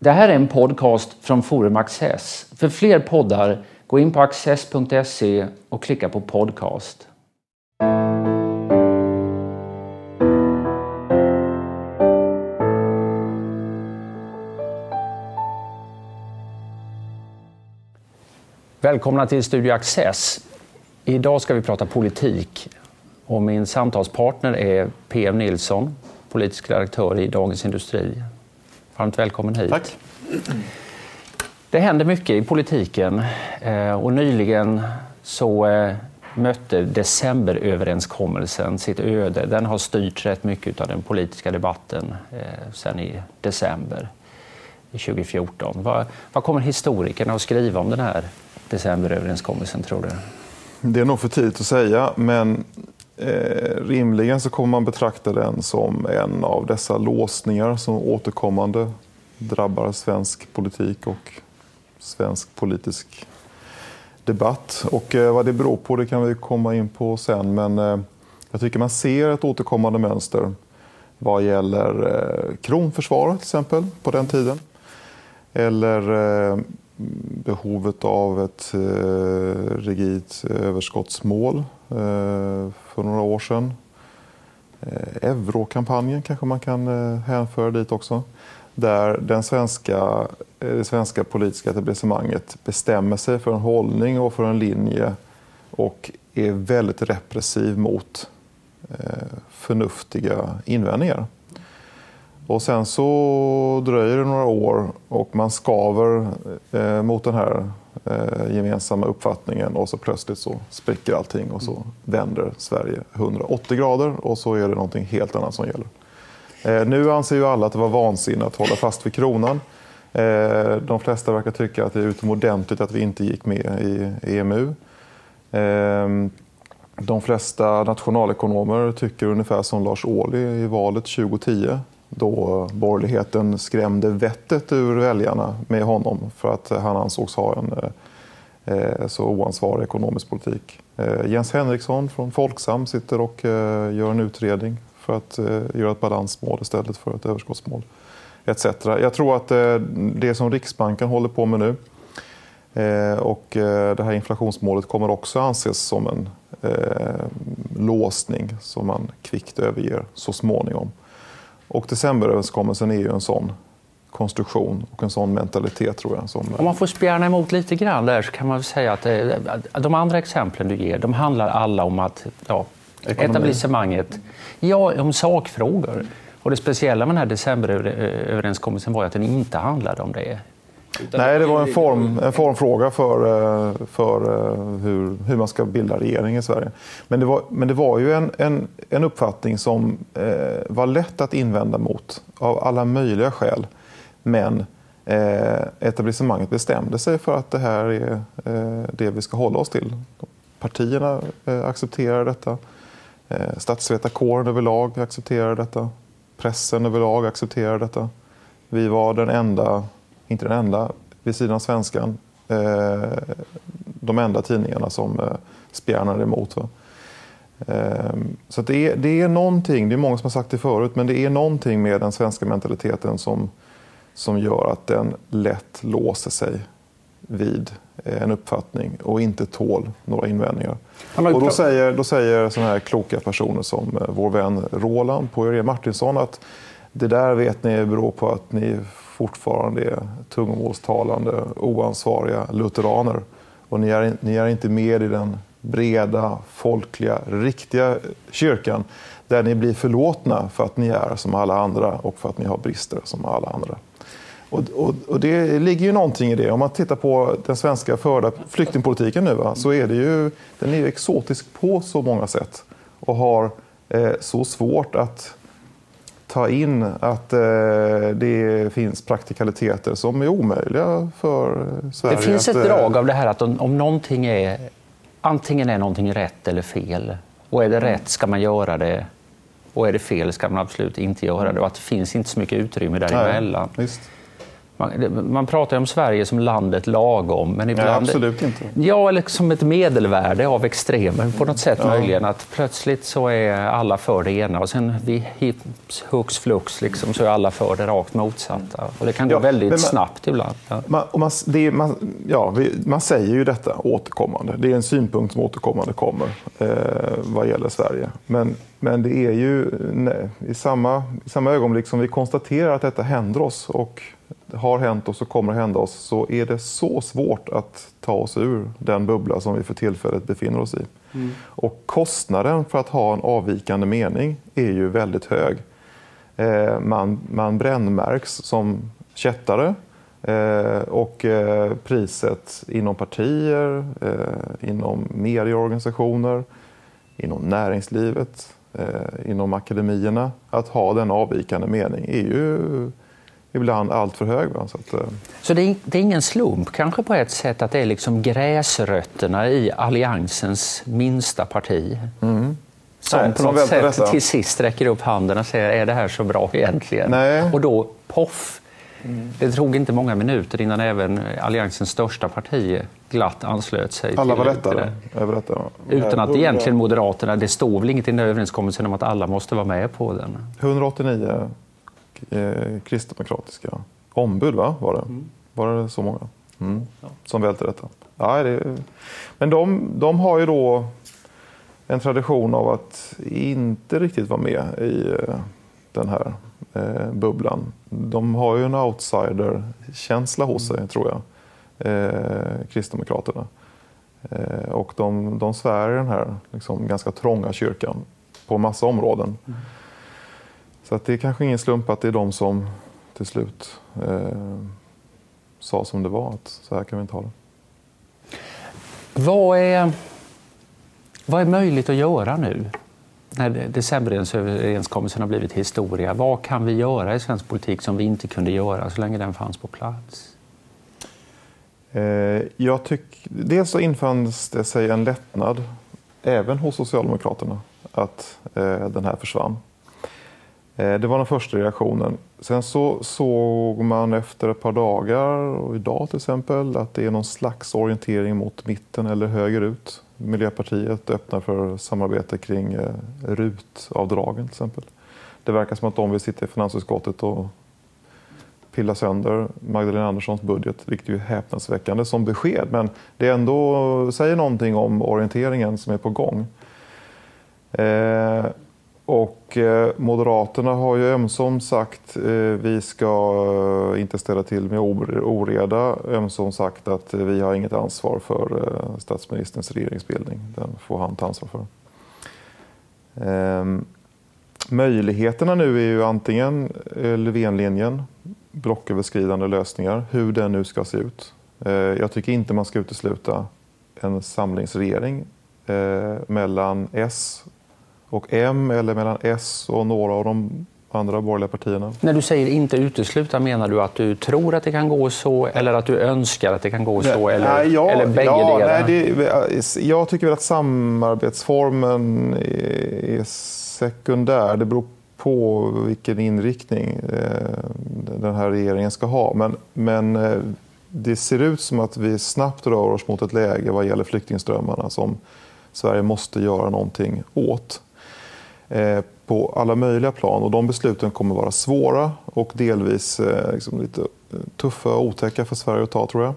Det här är en podcast från Forum Access. För fler poddar, gå in på access.se och klicka på podcast. Välkomna till Studio Access. Idag ska vi prata politik och min samtalspartner är PM Nilsson, politisk redaktör i Dagens Industri. Varmt välkommen hit. Tack. Det händer mycket i politiken eh, och nyligen så eh, mötte decemberöverenskommelsen sitt öde. Den har styrt rätt mycket av den politiska debatten eh, sedan i december 2014. Vad, vad kommer historikerna att skriva om den här decemberöverenskommelsen tror du? Det är nog för tidigt att säga, men eh, rimligen så kommer man betrakta den som en av dessa låsningar som återkommande drabbar svensk politik och svensk politisk debatt. Och eh, vad det beror på det kan vi komma in på sen, men eh, jag tycker man ser ett återkommande mönster vad gäller eh, kronförsvaret till exempel på den tiden. Eller eh, behovet av ett eh, rigidt överskottsmål Eh, för några år sedan. Eh, Eurokampanjen kanske man kan eh, hänföra dit också. Där den svenska, det svenska politiska etablissemanget bestämmer sig för en hållning och för en linje och är väldigt repressiv mot förnuftiga invändningar. Och sen så dröjer det några år och man skaver mot den här eh, gemensamma uppfattningen och så plötsligt så spricker allting och så vänder Sverige 180 grader och så är det någonting helt annat som gäller. Eh, nu anser ju alla att det var vansinne att hålla fast vid kronan. Eh, de flesta verkar tycka att det är utomordentligt att vi inte gick med i EMU. De flesta nationalekonomer tycker ungefär som Lars Ohly i valet 2010 då borgerligheten skrämde vettet ur väljarna med honom för att han ansågs ha en eh, så oansvarig ekonomisk politik. Eh, Jens Henriksson från Folksam sitter och eh, gör en utredning för att göra ett balansmål istället för ett överskottsmål. Etc. Jag tror att det som Riksbanken håller på med nu och det här inflationsmålet kommer också anses som en låsning som man kvickt överger så småningom. Och decemberöverenskommelsen är ju en sån konstruktion och en sån mentalitet tror jag. Som... Om man får spjärna emot lite grann där så kan man säga att eh, de andra exemplen du ger, de handlar alla om att ja, etablissemanget, ja, om sakfrågor. Och det speciella med den här decemberöverenskommelsen var att den inte handlade om det. Nej, det var en, form, en formfråga för, eh, för eh, hur, hur man ska bilda regering i Sverige. Men det var, men det var ju en, en, en uppfattning som eh, var lätt att invända mot av alla möjliga skäl. Men eh, etablissemanget bestämde sig för att det här är eh, det vi ska hålla oss till. Partierna eh, accepterar detta. Eh, statsvetarkåren överlag accepterar detta. Pressen överlag accepterar detta. Vi var den enda inte den enda, vid sidan av svenskan, eh, de enda tidningarna som eh, spjärnade emot. Va? Eh, så det, är, det är någonting, det är många som har sagt det förut, men det är någonting med den svenska mentaliteten som, som gör att den lätt låser sig vid en uppfattning och inte tål några invändningar. Och då säger, då säger såna här kloka personer som vår vän Roland på Irene Martinsson att det där vet ni beror på att ni fortfarande är tungomålstalande, oansvariga lutheraner. Och ni är, ni är inte med i den breda, folkliga, riktiga kyrkan där ni blir förlåtna för att ni är som alla andra och för att ni har brister som alla andra. Och, och, och, det ligger ju någonting i det. Om man tittar på den svenska förda flyktingpolitiken nu va, så är det ju, den är ju exotisk på så många sätt och har eh, så svårt att ta in att eh, det finns praktikaliteter som är omöjliga för Sverige. Det finns ett att, eh, drag av det här att om, om någonting är antingen är någonting rätt eller fel. Och är det rätt ska man göra det och är det fel ska man absolut inte göra det. Och att det finns inte så mycket utrymme däremellan. Nej, Man, man pratar om Sverige som landet lagom. Men ibland, Nej, absolut inte. Ja, eller som ett medelvärde av extremer på något sätt ja. möjligen. Att plötsligt så är alla för det ena och sen vid hux flux liksom, så är alla för det rakt motsatta. Och det kan gå ja, väldigt man, snabbt ibland. Ja. Man, man, det, man, ja, vi, man säger ju detta återkommande. Det är en synpunkt som återkommande kommer eh, vad gäller Sverige. Men, men det är ju nej, i, samma, i samma ögonblick som vi konstaterar att detta händer oss och har hänt oss och kommer att hända oss så är det så svårt att ta oss ur den bubbla som vi för tillfället befinner oss i. Mm. Och kostnaden för att ha en avvikande mening är ju väldigt hög. Eh, man, man brännmärks som kättare eh, och eh, priset inom partier, inom medieorganisationer, inom näringslivet, inom akademierna, att ha den avvikande mening är ju ibland allt för hög. Va? Så, att, eh. så det, är, det, är, ingen slump kanske på ett sätt att det är liksom gräsrötterna i alliansens minsta parti? Mm. Som Nej, på något sätt detta. till sist räcker upp handen och säger är det här så bra egentligen? Nej. Och då poff! Mm. Det tog inte många minuter innan även alliansens största parti glatt anslöt sig. Alla var lättare över detta? Utan att egentligen Moderaterna, det står väl inget i den överenskommelsen om att alla måste vara med på den? 189 eh, kristdemokratiska ombud, va? var det? Mm. Var det så många? Mm. Ja. Som välte detta. Ja, det, men de, de har ju då en tradition av att inte riktigt vara med i eh, den här eh, bubblan. De har ju en outsider-känsla hos sig, mm. tror jag, eh, Kristdemokraterna. Eh, och de, de svär i den här liksom, ganska trånga kyrkan på massa områden. Mm. Så att det är kanske ingen slump att det är de som till slut eh, sa som det var, att så här kan vi inte ha det. Vad är, vad är möjligt att göra nu? När decemberöverenskommelsen har blivit historia, vad kan vi göra i svensk politik som vi inte kunde göra så länge den fanns på plats? Eh, jag tyck, dels så infanns det sig en lättnad, även hos Socialdemokraterna, att eh, den här försvann. Eh, det var den första reaktionen. Sen så såg man efter ett par dagar, och idag till exempel, att det är någon slags orientering mot mitten eller högerut. Miljöpartiet öppnar för samarbete kring eh, RUT-avdragen till exempel. Det verkar som att de vill sitta i finansutskottet och pilla sönder Magdalena Anderssons budget, vilket är häpnadsväckande som besked. Men det ändå säger någonting om orienteringen som är på gång. Eh, och eh, Moderaterna har ju ömsom sagt eh, vi ska eh, inte ställa till med oreda, ömsom sagt att eh, vi har inget ansvar för statsministerns regeringsbildning. Den får han ta ansvar för. Ehm, möjligheterna nu är ju antingen Löfvenlinjen, blocköverskridande lösningar, hur den nu ska se ut. Jag tycker inte man ska utesluta en samlingsregering mellan S och M eller mellan S och några av de andra borgerliga partierna. När du säger inte utesluta, menar du att du tror att det kan gå så eller att du önskar att det kan gå så? Eller, nej, ja, eller bägge ja, delar? Nej, det, jag tycker att samarbetsformen är sekundär. Det beror på vilken inriktning eh, den här regeringen ska ha. Men, men eh, det ser ut som att vi snabbt rör oss mot ett läge vad gäller flyktingströmmarna som Sverige måste göra någonting åt. Eh, på alla möjliga plan. Och de besluten kommer vara svåra och delvis eh, liksom lite eh, tuffa och otäcka för Sverige att ta, tror jag.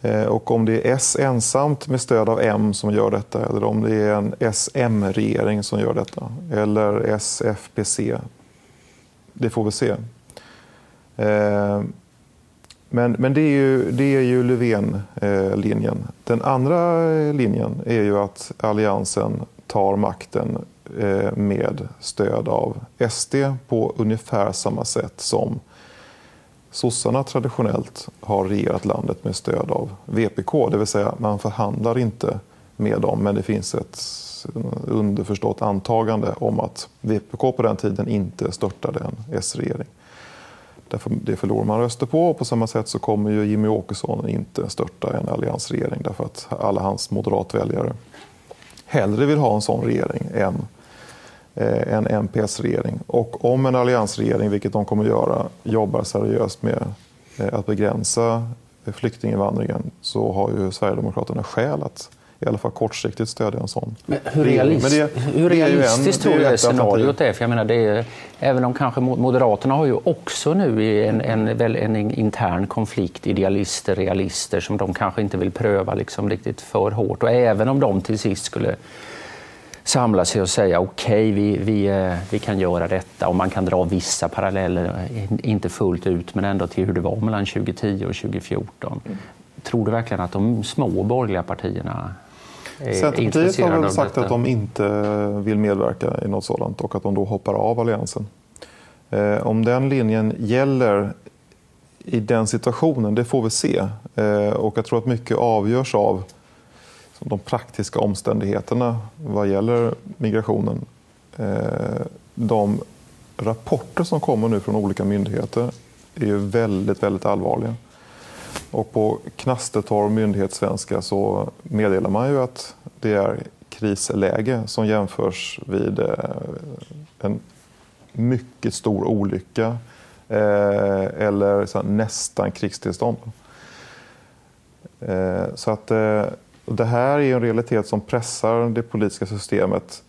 Eh, och om det är S ensamt med stöd av M som gör detta eller om det är en SM-regering som gör detta eller SFPC, det får vi se. Men, men det är ju, det är ju Löfven-linjen. Den andra linjen är ju att Alliansen tar makten Eh, med stöd av SD på ungefär samma sätt som sossarna traditionellt har regerat landet med stöd av VPK. Det vill säga man förhandlar inte med dem men det finns ett underförstått antagande om att VPK på den tiden inte störtade en S-regering. Därför det förlorar man röster på och på samma sätt så kommer ju Jimmy Åkesson inte störta en alliansregering därför att alla hans moderatväljare hellre vill ha en sån regering än en MPS-regering. Och om en alliansregering, vilket de kommer att göra, jobbar seriöst med att begränsa flyktinginvandringen så har ju Sverigedemokraterna skäl att i alla fall kortsiktigt stödja en sån. Men hur, realist, Men det, hur realistiskt tror du det scenariot är? För jag menar, det är, även om kanske Moderaterna har ju också nu en, en, en, en intern konflikt, idealister, realister, som de kanske inte vill pröva liksom riktigt för hårt. Och även om de till sist skulle samla sig och säga okej, okay, vi, vi, eh, vi kan göra detta och man kan dra vissa paralleller, inte fullt ut, men ändå till hur det var mellan 2010 och 2014. Mm. Tror du verkligen att de små borgerliga partierna Centerpartiet har väl sagt att de inte vill medverka i något sådant och att de då hoppar av alliansen. Eh, om den linjen gäller i den situationen, det får vi se. Eh, och jag tror att mycket avgörs av de praktiska omständigheterna vad gäller migrationen. Eh, de rapporter som kommer nu från olika myndigheter är ju väldigt, väldigt allvarliga. Och på knastertorr myndighetssvenska så meddelar man ju att det är krisläge som jämförs vid eh, en mycket stor olycka eh, eller nästan krigstillstånd. Så att det här är en realitet som pressar det politiska systemet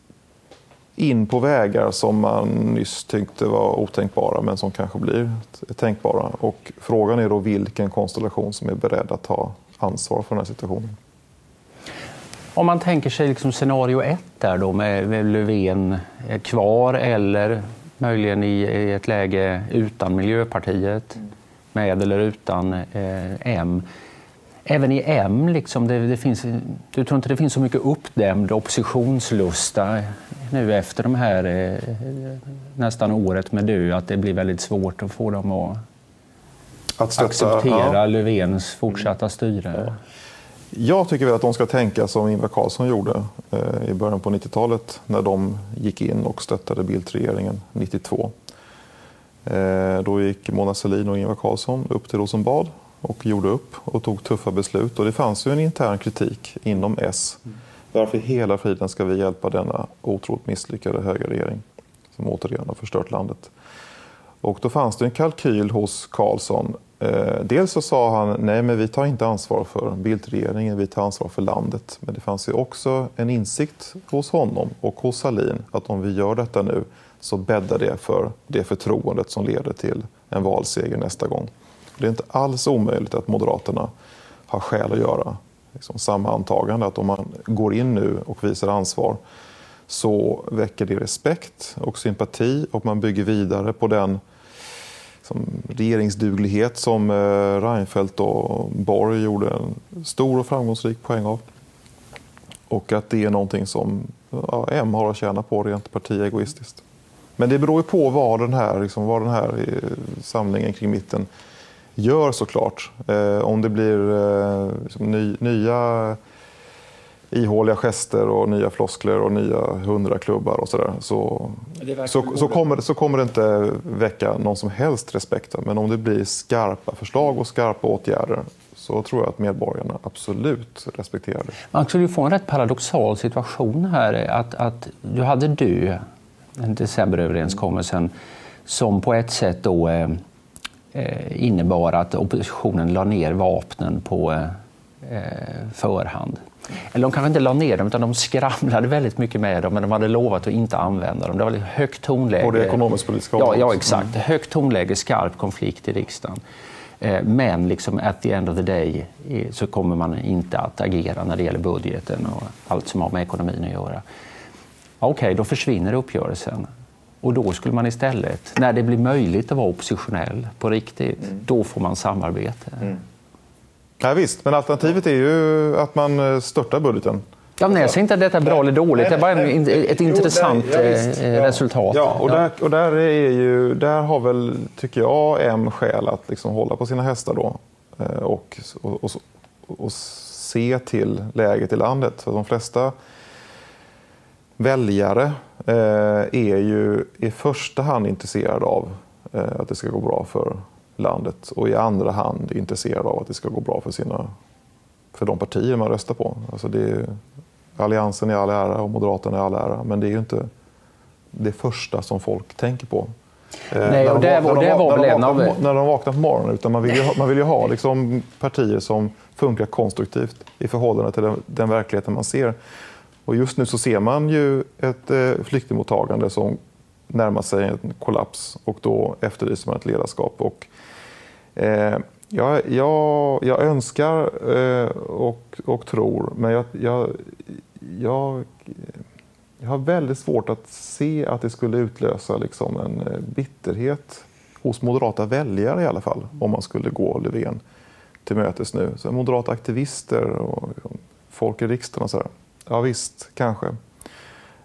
in på vägar som man nyss tyckte var otänkbara men som kanske blir tänkbara. Och frågan är då vilken konstellation som är beredd att ta ansvar för den här situationen. Om man tänker sig liksom scenario ett där då med Löfven kvar eller möjligen i ett läge utan Miljöpartiet, med eller utan eh, M även i M, liksom, det, det, finns, du tror inte det finns så mycket uppdämd oppositionslusta nu efter de här eh, nästan året med du, att det blir väldigt svårt att få dem att, att stötta, acceptera ja. Löfvens fortsatta styre? Ja. Jag tycker väl att de ska tänka som Ingvar Carlsson gjorde eh, i början på 90-talet när de gick in och stöttade Bildt-regeringen 92. Eh, då gick Mona Sahlin och Ingvar Carlsson upp till Rosenbad och gjorde upp och tog tuffa beslut. Och det fanns ju en intern kritik inom S. Varför hela friden ska vi hjälpa denna otroligt misslyckade högerregering som återigen har förstört landet? Och då fanns det en kalkyl hos Karlsson. Eh, dels så sa han nej men vi tar inte ansvar för bildregeringen, vi tar ansvar för landet. Men det fanns ju också en insikt hos honom och hos Salin att om vi gör detta nu så bäddar det för det förtroendet som leder till en valseger nästa gång. Det är inte alls omöjligt att Moderaterna har skäl att göra liksom samma antagande. Att om man går in nu och visar ansvar så väcker det respekt och sympati och man bygger vidare på den som regeringsduglighet som eh, Reinfeldt och Borg gjorde en stor och framgångsrik poäng av. Och att det är någonting som ja, M har att tjäna på rent partiegoistiskt. Men det beror ju på vad den här, liksom, vad den här eh, samlingen kring mitten gör såklart. Eh, om det blir eh, liksom ny, nya ihåliga gester och nya floskler och nya hundraklubbar och sådär så, så, så, kommer, så kommer det inte väcka någon som helst respekt. Men om det blir skarpa förslag och skarpa åtgärder så tror jag att medborgarna absolut respekterar det. Man skulle få en rätt paradoxal situation här. Att, att du hade du, decemberöverenskommelsen, som på ett sätt då eh, Eh, innebar att oppositionen la ner vapnen på eh, förhand. Eller de kanske inte la ner dem, utan de skramlade väldigt mycket med dem, men de hade lovat att inte använda dem. Det var högt tonläge. På det ekonomisk-politiska ja, ja, exakt. Mm. Högt tonläge, skarp konflikt i riksdagen. Eh, men liksom at the end of the day så kommer man inte att agera när det gäller budgeten och allt som har med ekonomin att göra. Okej, okay, då försvinner uppgörelsen. Och då skulle man istället, när det blir möjligt att vara oppositionell på riktigt, mm. då får man samarbete. Mm. Ja, visst, men alternativet är ju att man eh, störtar budgeten. Ja, nej, jag säger inte att detta är bra eller dåligt, det är bara en, ett intressant jo, nej, ja, eh, resultat. Ja, och, där, och där, är ju, där har väl, tycker jag, M skäl att liksom hålla på sina hästar då eh, och, och, och, och se till läget i landet. Så de flesta väljare eh, är ju i första hand intresserade av eh, att det ska gå bra för landet och i andra hand intresserade av att det ska gå bra för, sina, för de partier man röstar på. Alltså det är, Alliansen i all ära och Moderaterna i all ära, men det är ju inte det första som folk tänker på. Nej, och det, var, det var väl en av... När de vaknar på morgonen. Utan man vill ju ha, man vill ju ha liksom partier som funkar konstruktivt i förhållande till den, den verkligheten man ser. Och just nu så ser man ju ett eh, flyktingmottagande som närmar sig en kollaps och då efterlyser man ett ledarskap. Och, eh, jag, jag, jag önskar eh, och, och tror, men jag, jag, jag, jag har väldigt svårt att se att det skulle utlösa liksom en eh, bitterhet hos moderata väljare i alla fall, om man skulle gå Löfven till mötes nu. Så moderata aktivister och folk i riksdagen och sådär. Ja visst, kanske.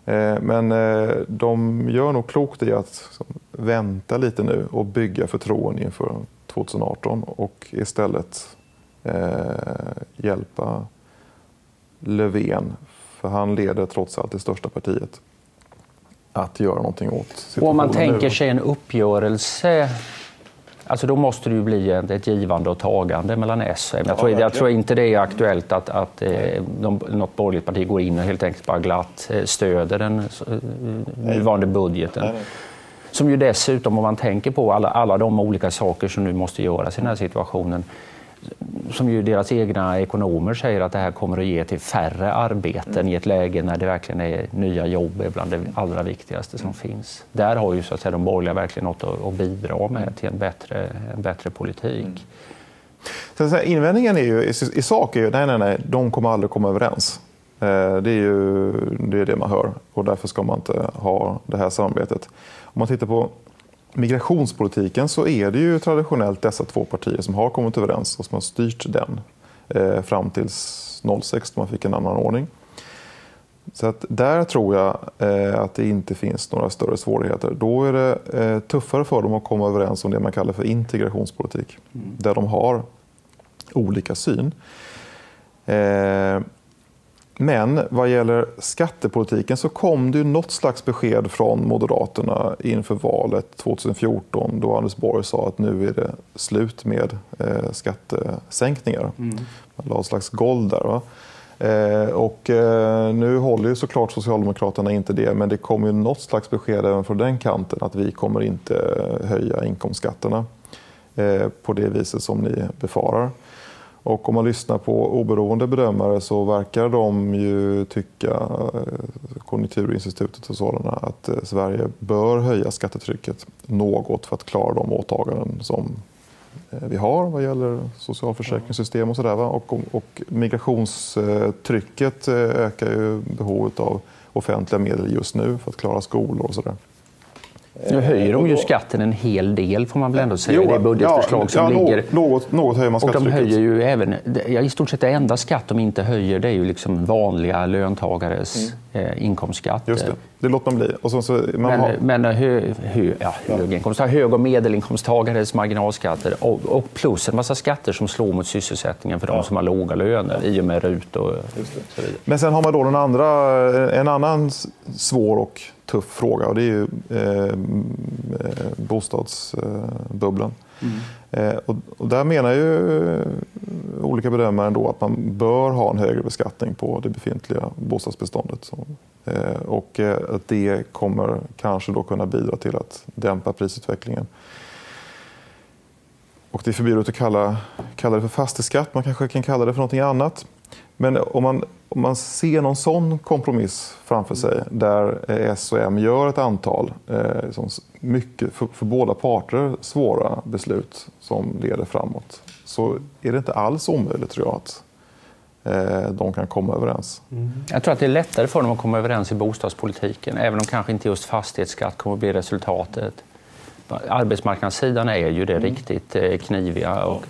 Eh, men eh, de gör nog klokt i att vänta lite nu och bygga förtroende inför 2018 och istället eh, hjälpa Löfven, för han leder trots allt det största partiet, att göra någonting åt situationen. Och om man tänker sig en uppgörelse Alltså då måste det ju bli ett givande och tagande mellan S och M. Jag tror, jag tror inte det är aktuellt att, att eh, de, något borgerligt parti går in och helt enkelt bara glatt eh, stöder den eh, nuvarande budgeten. Som ju dessutom, om man tänker på alla, alla de olika saker som nu måste göras i den här situationen, som ju deras egna ekonomer säger att det här kommer att ge till färre arbeten mm. i ett läge när det verkligen är nya jobb är bland det allra viktigaste som mm. finns. Där har ju så att säga, de borgerliga verkligen något att, att bidra med till en bättre, en bättre politik. Mm. Så invändningen är ju, i, i sak är ju nej, nej, nej, de kommer aldrig komma överens. Eh, det är ju det, är det man hör och därför ska man inte ha det här samarbetet. Om man tittar på migrationspolitiken så är det ju traditionellt dessa två partier som har kommit överens och som har styrt den eh, fram till 06 då man fick en annan ordning. Så att där tror jag eh, att det inte finns några större svårigheter. Då är det eh, tuffare för dem att komma överens om det man kallar för integrationspolitik. Mm. Där de har olika syn. Eh, men vad gäller skattepolitiken så kom det ju något slags besked från Moderaterna inför valet 2014 då Anders Borg sa att nu är det slut med eh, skattesänkningar. Mm. Man la ett slags golv där. Va? Eh, och eh, nu håller ju såklart Socialdemokraterna inte det men det kom ju något slags besked även från den kanten att vi kommer inte höja inkomstskatterna på det viset som ni befarar. Och om man lyssnar på oberoende bedömare så verkar de ju tycka, eh, Konjunkturinstitutet och sådana, att eh, Sverige bör höja skattetrycket något för att klara de åtaganden som eh, vi har vad gäller socialförsäkringssystem och sådär. Och, och migrationstrycket ökar ju behovet av offentliga medel just nu för att klara skolor och sådär. Nu höjer de ju skatten en hel del får man väl ändå säga. Jo, det budgetförslag som ja, ligger. Något, något höjer man skattetrycket. Och de höjer ju även, ja, i stort sett det enda skatt de inte höjer det är ju liksom vanliga löntagares mm. eh, inkomstskatt. Just det, det låter man bli. Och så, så man men har... men hö, hö, ja, höginkomsttagare, hög och medelinkomsttagares marginalskatter och, och, plus en massa skatter som slår mot sysselsättningen för de som har låga löner i och med RUT och så vidare. Men sen har man då den andra, en annan svår och tuff fråga och det är ju eh, bostadsbubblan. Mm. Eh, och, och, där menar ju olika bedömare ändå att man bör ha en högre beskattning på det befintliga bostadsbeståndet. Så, eh, och eh, att det kommer kanske då kunna bidra till att dämpa prisutvecklingen. Och det är förbjudet att kalla, kalla det för fastighetsskatt, man kanske kan kalla det för någonting annat. Men om man, om man ser någon sån kompromiss framför sig där S och M gör ett antal eh, mycket, för, för, båda parter svåra beslut som leder framåt så är det inte alls omöjligt tror jag att eh, de kan komma överens. Mm. Jag tror att det är lättare för dem att komma överens i bostadspolitiken även om kanske inte just fastighetsskatt kommer att bli resultatet. Arbetsmarknadssidan är ju det mm. riktigt eh, kniviga. Och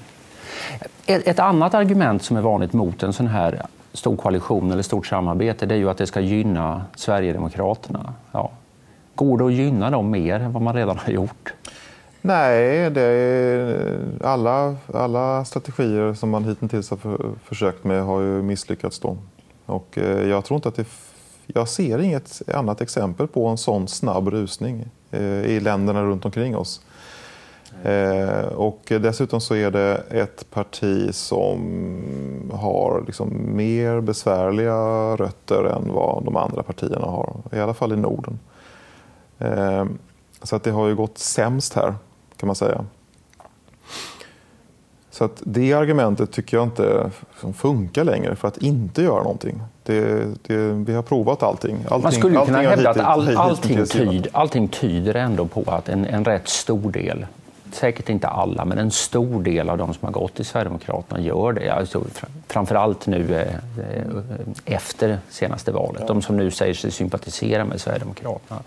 ett annat argument som är vanligt mot en sån här stor koalition eller stort samarbete det är ju att det ska gynna Sverigedemokraterna. Ja. Går det att gynna dem mer än vad man redan har gjort? Nej, det är, alla, alla strategier som man hittills har för, försökt med har ju misslyckats. Då. Och eh, jag, tror inte att det, jag ser inget annat exempel på en sån snabb rusning eh, i länderna runt omkring oss. Eh, och dessutom så är det ett parti som har liksom mer besvärliga rötter än vad de andra partierna har, i alla fall i Norden. Eh, Så att det har ju gått sämst här, kan man säga. Så att det argumentet tycker jag inte funkar längre för att inte göra någonting. Det, det, vi har provat allting. allting Man skulle kunna hävda att all, allting, tyd, allting tyder ändå på att en, en rätt stor del säkert inte alla, men en stor del av de som har gått till Sverigedemokraterna gör det. Alltså, framförallt nu eh, eh, efter senaste valet. De som nu säger sig sympatisera med Sverigedemokraterna.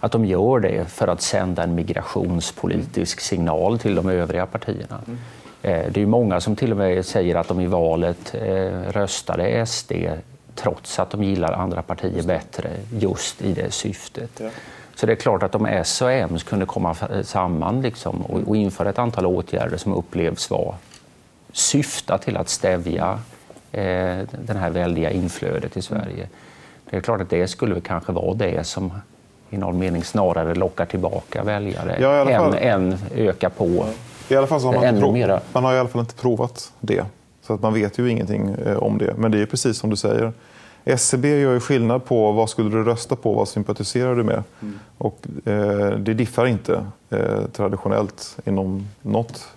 Att de gör det för att sända en migrationspolitisk signal till de övriga partierna. Mm. Eh, det är många som till och med säger att de i valet röstade SD trots att de gillar andra partier bättre just i det syftet. Så det är klart att om S och M kunde komma samman liksom och, och införa ett antal åtgärder som upplevs vara syfta till att stävja eh, det här väldiga inflödet i Sverige. Det är klart att det skulle kanske vara det som i någon mening snarare lockar tillbaka väljare ja, än, än ökar på I alla fall har man, ännu mera. man har i alla fall inte provat det. Så att man vet ju ingenting eh, om det. Men det är precis som du säger. SCB e gör ju skillnad på vad skulle du rösta på, vad sympatiserar du med? Mm. Och, eh, det diffar inte eh, traditionellt inom något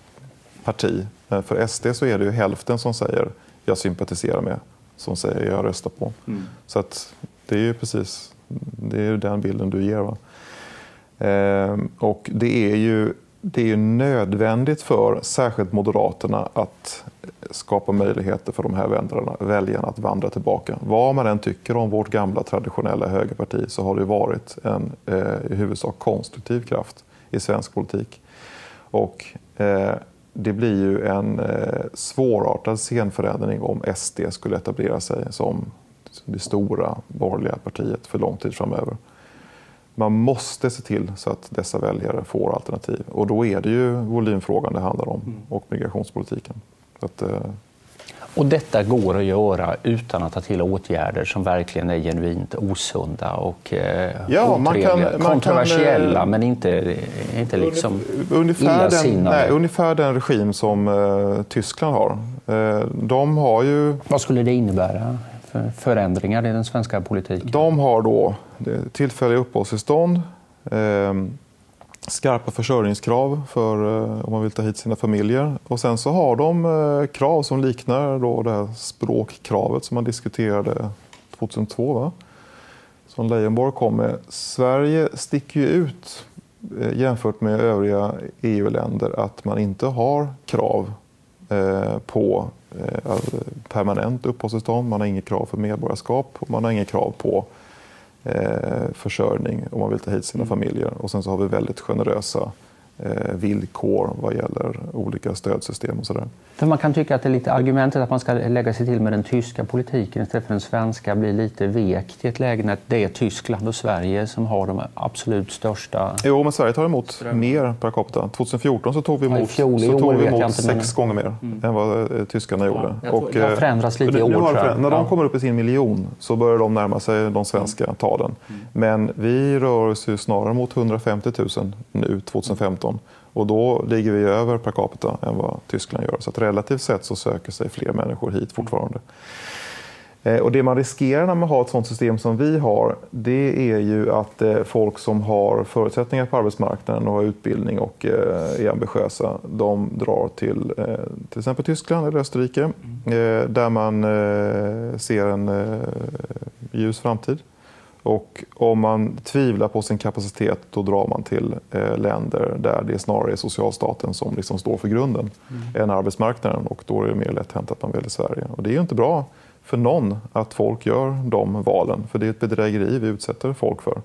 parti. Eh, för SD så är det ju hälften som säger jag sympatiserar med, som säger jag röstar på. Mm. Så att det är ju precis det är den bilden du ger. Va? Eh, och det är ju det är nödvändigt för särskilt Moderaterna att skapa möjligheter för de här väljarna att vandra tillbaka. Vad man än tycker om vårt gamla traditionella högerparti så har det varit en eh, i huvudsak konstruktiv kraft i svensk politik. Och eh, det blir ju en eh, svårartad scenförändring om SD skulle etablera sig som det stora borgerliga partiet för lång tid framöver man måste se till så att dessa väljare får alternativ. Och då är det ju volymfrågan det handlar om mm. och migrationspolitiken. Att, eh... Och detta går att göra utan att ta till åtgärder som verkligen är genuint osunda och eh, ja, man kan, man kontroversiella kan, eh, men inte, inte liksom ungefär den, nej, ungefär den regim som eh, Tyskland har. Eh, de har ju... Vad skulle det innebära? För förändringar i den svenska politiken? De har då tillfälliga uppehållstillstånd, eh, skarpa försörjningskrav för eh, om man vill ta hit sina familjer. Och sen så har de eh, krav som liknar då det här språkkravet som man diskuterade 2002. Va? Som Leijonborg kom med. Sverige sticker ju ut eh, jämfört med övriga EU-länder att man inte har krav eh, på permanent uppehållstillstånd, man har inget krav för medborgarskap och man har inget krav på eh, försörjning om man vill ta hit sina mm. familjer. Och sen så har vi väldigt generösa Eh, villkor vad gäller olika stödsystem och sådär. För man kan tycka att det är lite argumentet att man ska lägga sig till med den tyska politiken istället för den svenska blir lite vekt i ett läge när det är Tyskland och Sverige som har de absolut största... Jo, men Sverige tar emot ström. mer per capita. 2014 så tog vi emot, ja, fjol, så tog vi emot sex men... gånger mer mm. än vad eh, tyskarna gjorde. Ja, och, det har förändrats lite i år. Har, när de kommer upp i sin miljon så börjar de närma sig de svenska mm. talen. Mm. Men vi rör oss ju snarare mot 150 000 nu, 2015 2015. Och då ligger vi över per capita än vad Tyskland gör. Så att relativt sett så söker sig fler människor hit fortfarande. Eh, och det man riskerar när man har ett sådant system som vi har, det är ju att eh, folk som har förutsättningar på arbetsmarknaden och har utbildning och eh, är ambitiösa, de drar till till exempel Tyskland eller Österrike, där man ser en ljus framtid. Och om man tvivlar på sin kapacitet då drar man till eh, länder där det snarare är socialstaten som liksom står för grunden mm. än arbetsmarknaden. Och då är det mer lätt hänt att man väljer Sverige. Och det är ju inte bra för någon att folk gör de valen. För det är ett bedrägeri vi utsätter folk för.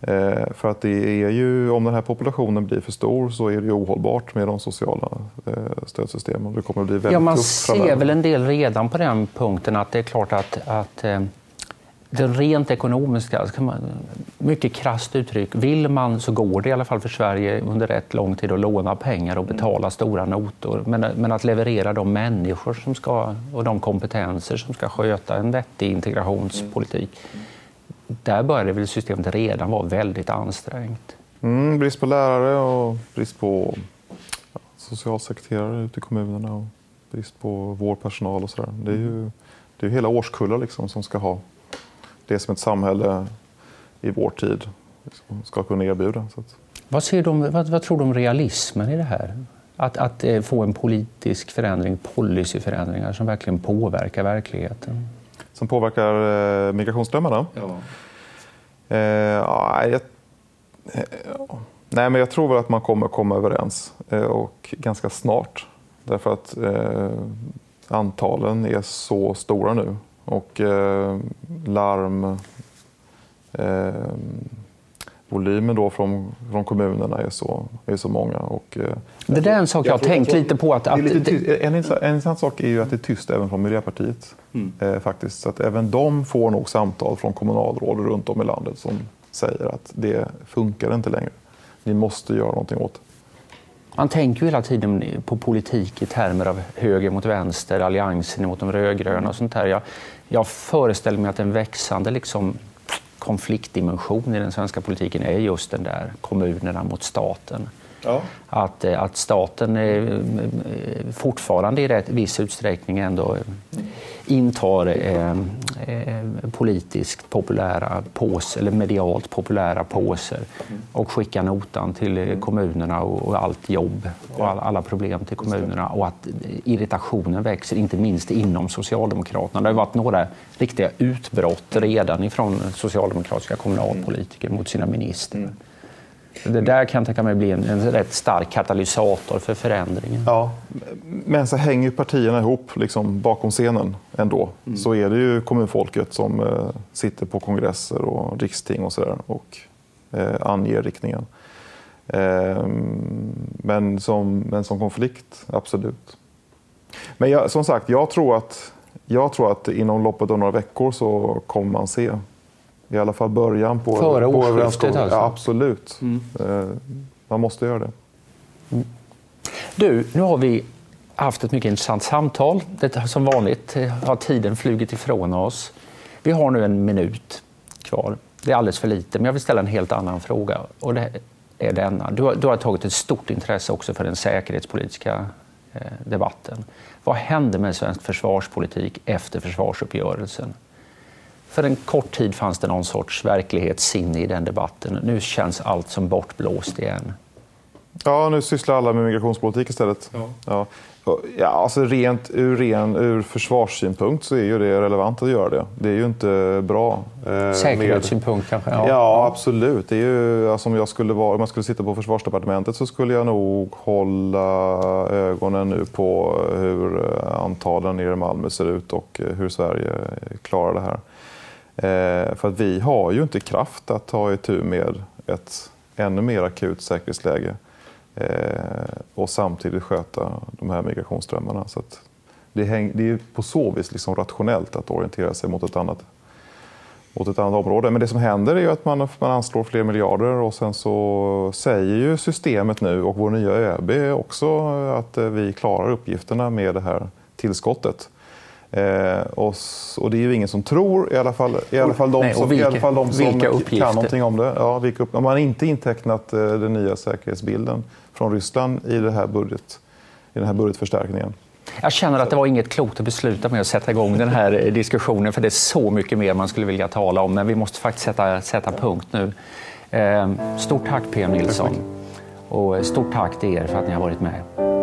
Eh, för att det är ju, om den här populationen blir för stor så är det ju ohållbart med de sociala eh, stödsystemen. Det kommer att bli väldigt ja, man ser väl en del redan på den punkten att det är klart att, att eh den rent ekonomiska, mycket krasst uttryck, vill man så går det i alla fall för Sverige under rätt lång tid att låna pengar och betala mm. stora notor. Men, men, att leverera de människor som ska, och de kompetenser som ska sköta en vettig integrationspolitik, där började väl systemet redan vara väldigt ansträngt. Mm, brist på lärare och brist på ja, socialsekreterare ute i kommunerna och brist på vårdpersonal och sådär. Det är ju det är hela årskullar liksom som ska ha det som ett samhälle i vår tid ska kunna erbjuda. Så att... vad, ser de, vad, vad tror du om realismen i det här? Att, att eh, få en politisk förändring, policyförändringar som verkligen påverkar verkligheten? Som påverkar eh, migrationsströmmarna? Ja. Eh, ja, jag, eh, nej, men jag tror väl att man kommer komma överens eh, och ganska snart. Därför att eh, antalen är så stora nu och eh, larm eh, volymen då från, från kommunerna är så, är så många. Och, eh, det där är en sak jag, jag har tänkt lite på. Att, att en, en intressant sak är ju att det är tyst även från Miljöpartiet. Mm. Eh, faktiskt. Så att även de får nog samtal från kommunalråd runt om i landet som säger att det funkar inte längre. Ni måste göra någonting åt det. Man tänker ju hela tiden på politik i termer av höger mot vänster, alliansen mot de rödgröna och sånt där. Jag, jag föreställer mig att en växande liksom, konfliktdimension i den svenska politiken är just den där kommunerna mot staten. Ja. Att, eh, att staten fortfarande i rätt viss utsträckning ändå intar eh, eh, politiskt populära påser, eller medialt populära påser och skickar notan till kommunerna och, allt jobb och all, alla problem till kommunerna och att irritationen växer, inte minst inom Socialdemokraterna. Det har varit några riktiga utbrott redan ifrån socialdemokratiska kommunalpolitiker mot sina ministrar. Det där kan jag tänka mig bli en, en rätt stark katalysator för förändringen. Ja, men så hänger partierna ihop liksom, bakom scenen ändå. Mm. Så är det ju kommunfolket som eh, sitter på kongresser och riksting och sådär och eh, anger riktningen. Eh, men, som, men som konflikt, absolut. Men jag, som sagt, jag tror, att, jag tror att inom loppet av några veckor så kommer man se i alla fall början på Före årsskiftet alltså? Ja, absolut. Mm. Eh, man måste göra det. Mm. Du, nu har vi haft ett mycket intressant samtal. Det, som vanligt har tiden flugit ifrån oss. Vi har nu en minut kvar. Det är alldeles för lite, men jag vill ställa en helt annan fråga. Och det är denna. Du har, du har tagit ett stort intresse också för den säkerhetspolitiska eh, debatten. Vad hände med svensk försvarspolitik efter försvarsuppgörelsen? För en kort tid fanns det någon sorts verklighetssinne i den debatten. Nu känns allt som bortblåst igen. Ja, nu sysslar alla med migrationspolitik istället. Ja. Ja. Ja, alltså rent ur, ren, ur försvarssynpunkt så är ju det relevant att göra det. Det är ju inte bra. Eh, Säkerhetssynpunkt kanske? Ja. ja, absolut. Det är ju, alltså om, jag skulle vara, om jag skulle sitta på försvarsdepartementet så skulle jag nog hålla ögonen nu på hur antalen nere i Malmö ser ut och hur Sverige klarar det här. Eh, för att vi har ju inte kraft att ta itu med ett ännu mer akut säkerhetsläge eh, och samtidigt sköta de här migrationsströmmarna. Så det, häng, det är på så vis liksom rationellt att orientera sig mot ett annat mot ett annat område. Men det som händer är ju att man, man anslår fler miljarder och sen så säger ju systemet nu och vår nya ÖB också att eh, vi klarar uppgifterna med det här tillskottet. Eh, och, och, det är ju ingen som tror, i alla fall, i alla fall de Nej, som, vilka, i alla fall de som kan någonting om det. Ja, vilka upp, man har inte intecknat eh, den nya säkerhetsbilden från Ryssland i, det här budget, i den här budgetförstärkningen. Jag känner att det var inget klokt att besluta med att sätta igång den här eh, diskussionen för det är så mycket mer man skulle vilja tala om men vi måste faktiskt sätta, sätta punkt nu. Eh, stort tack PM Nilsson och stort tack till er för att ni har varit med.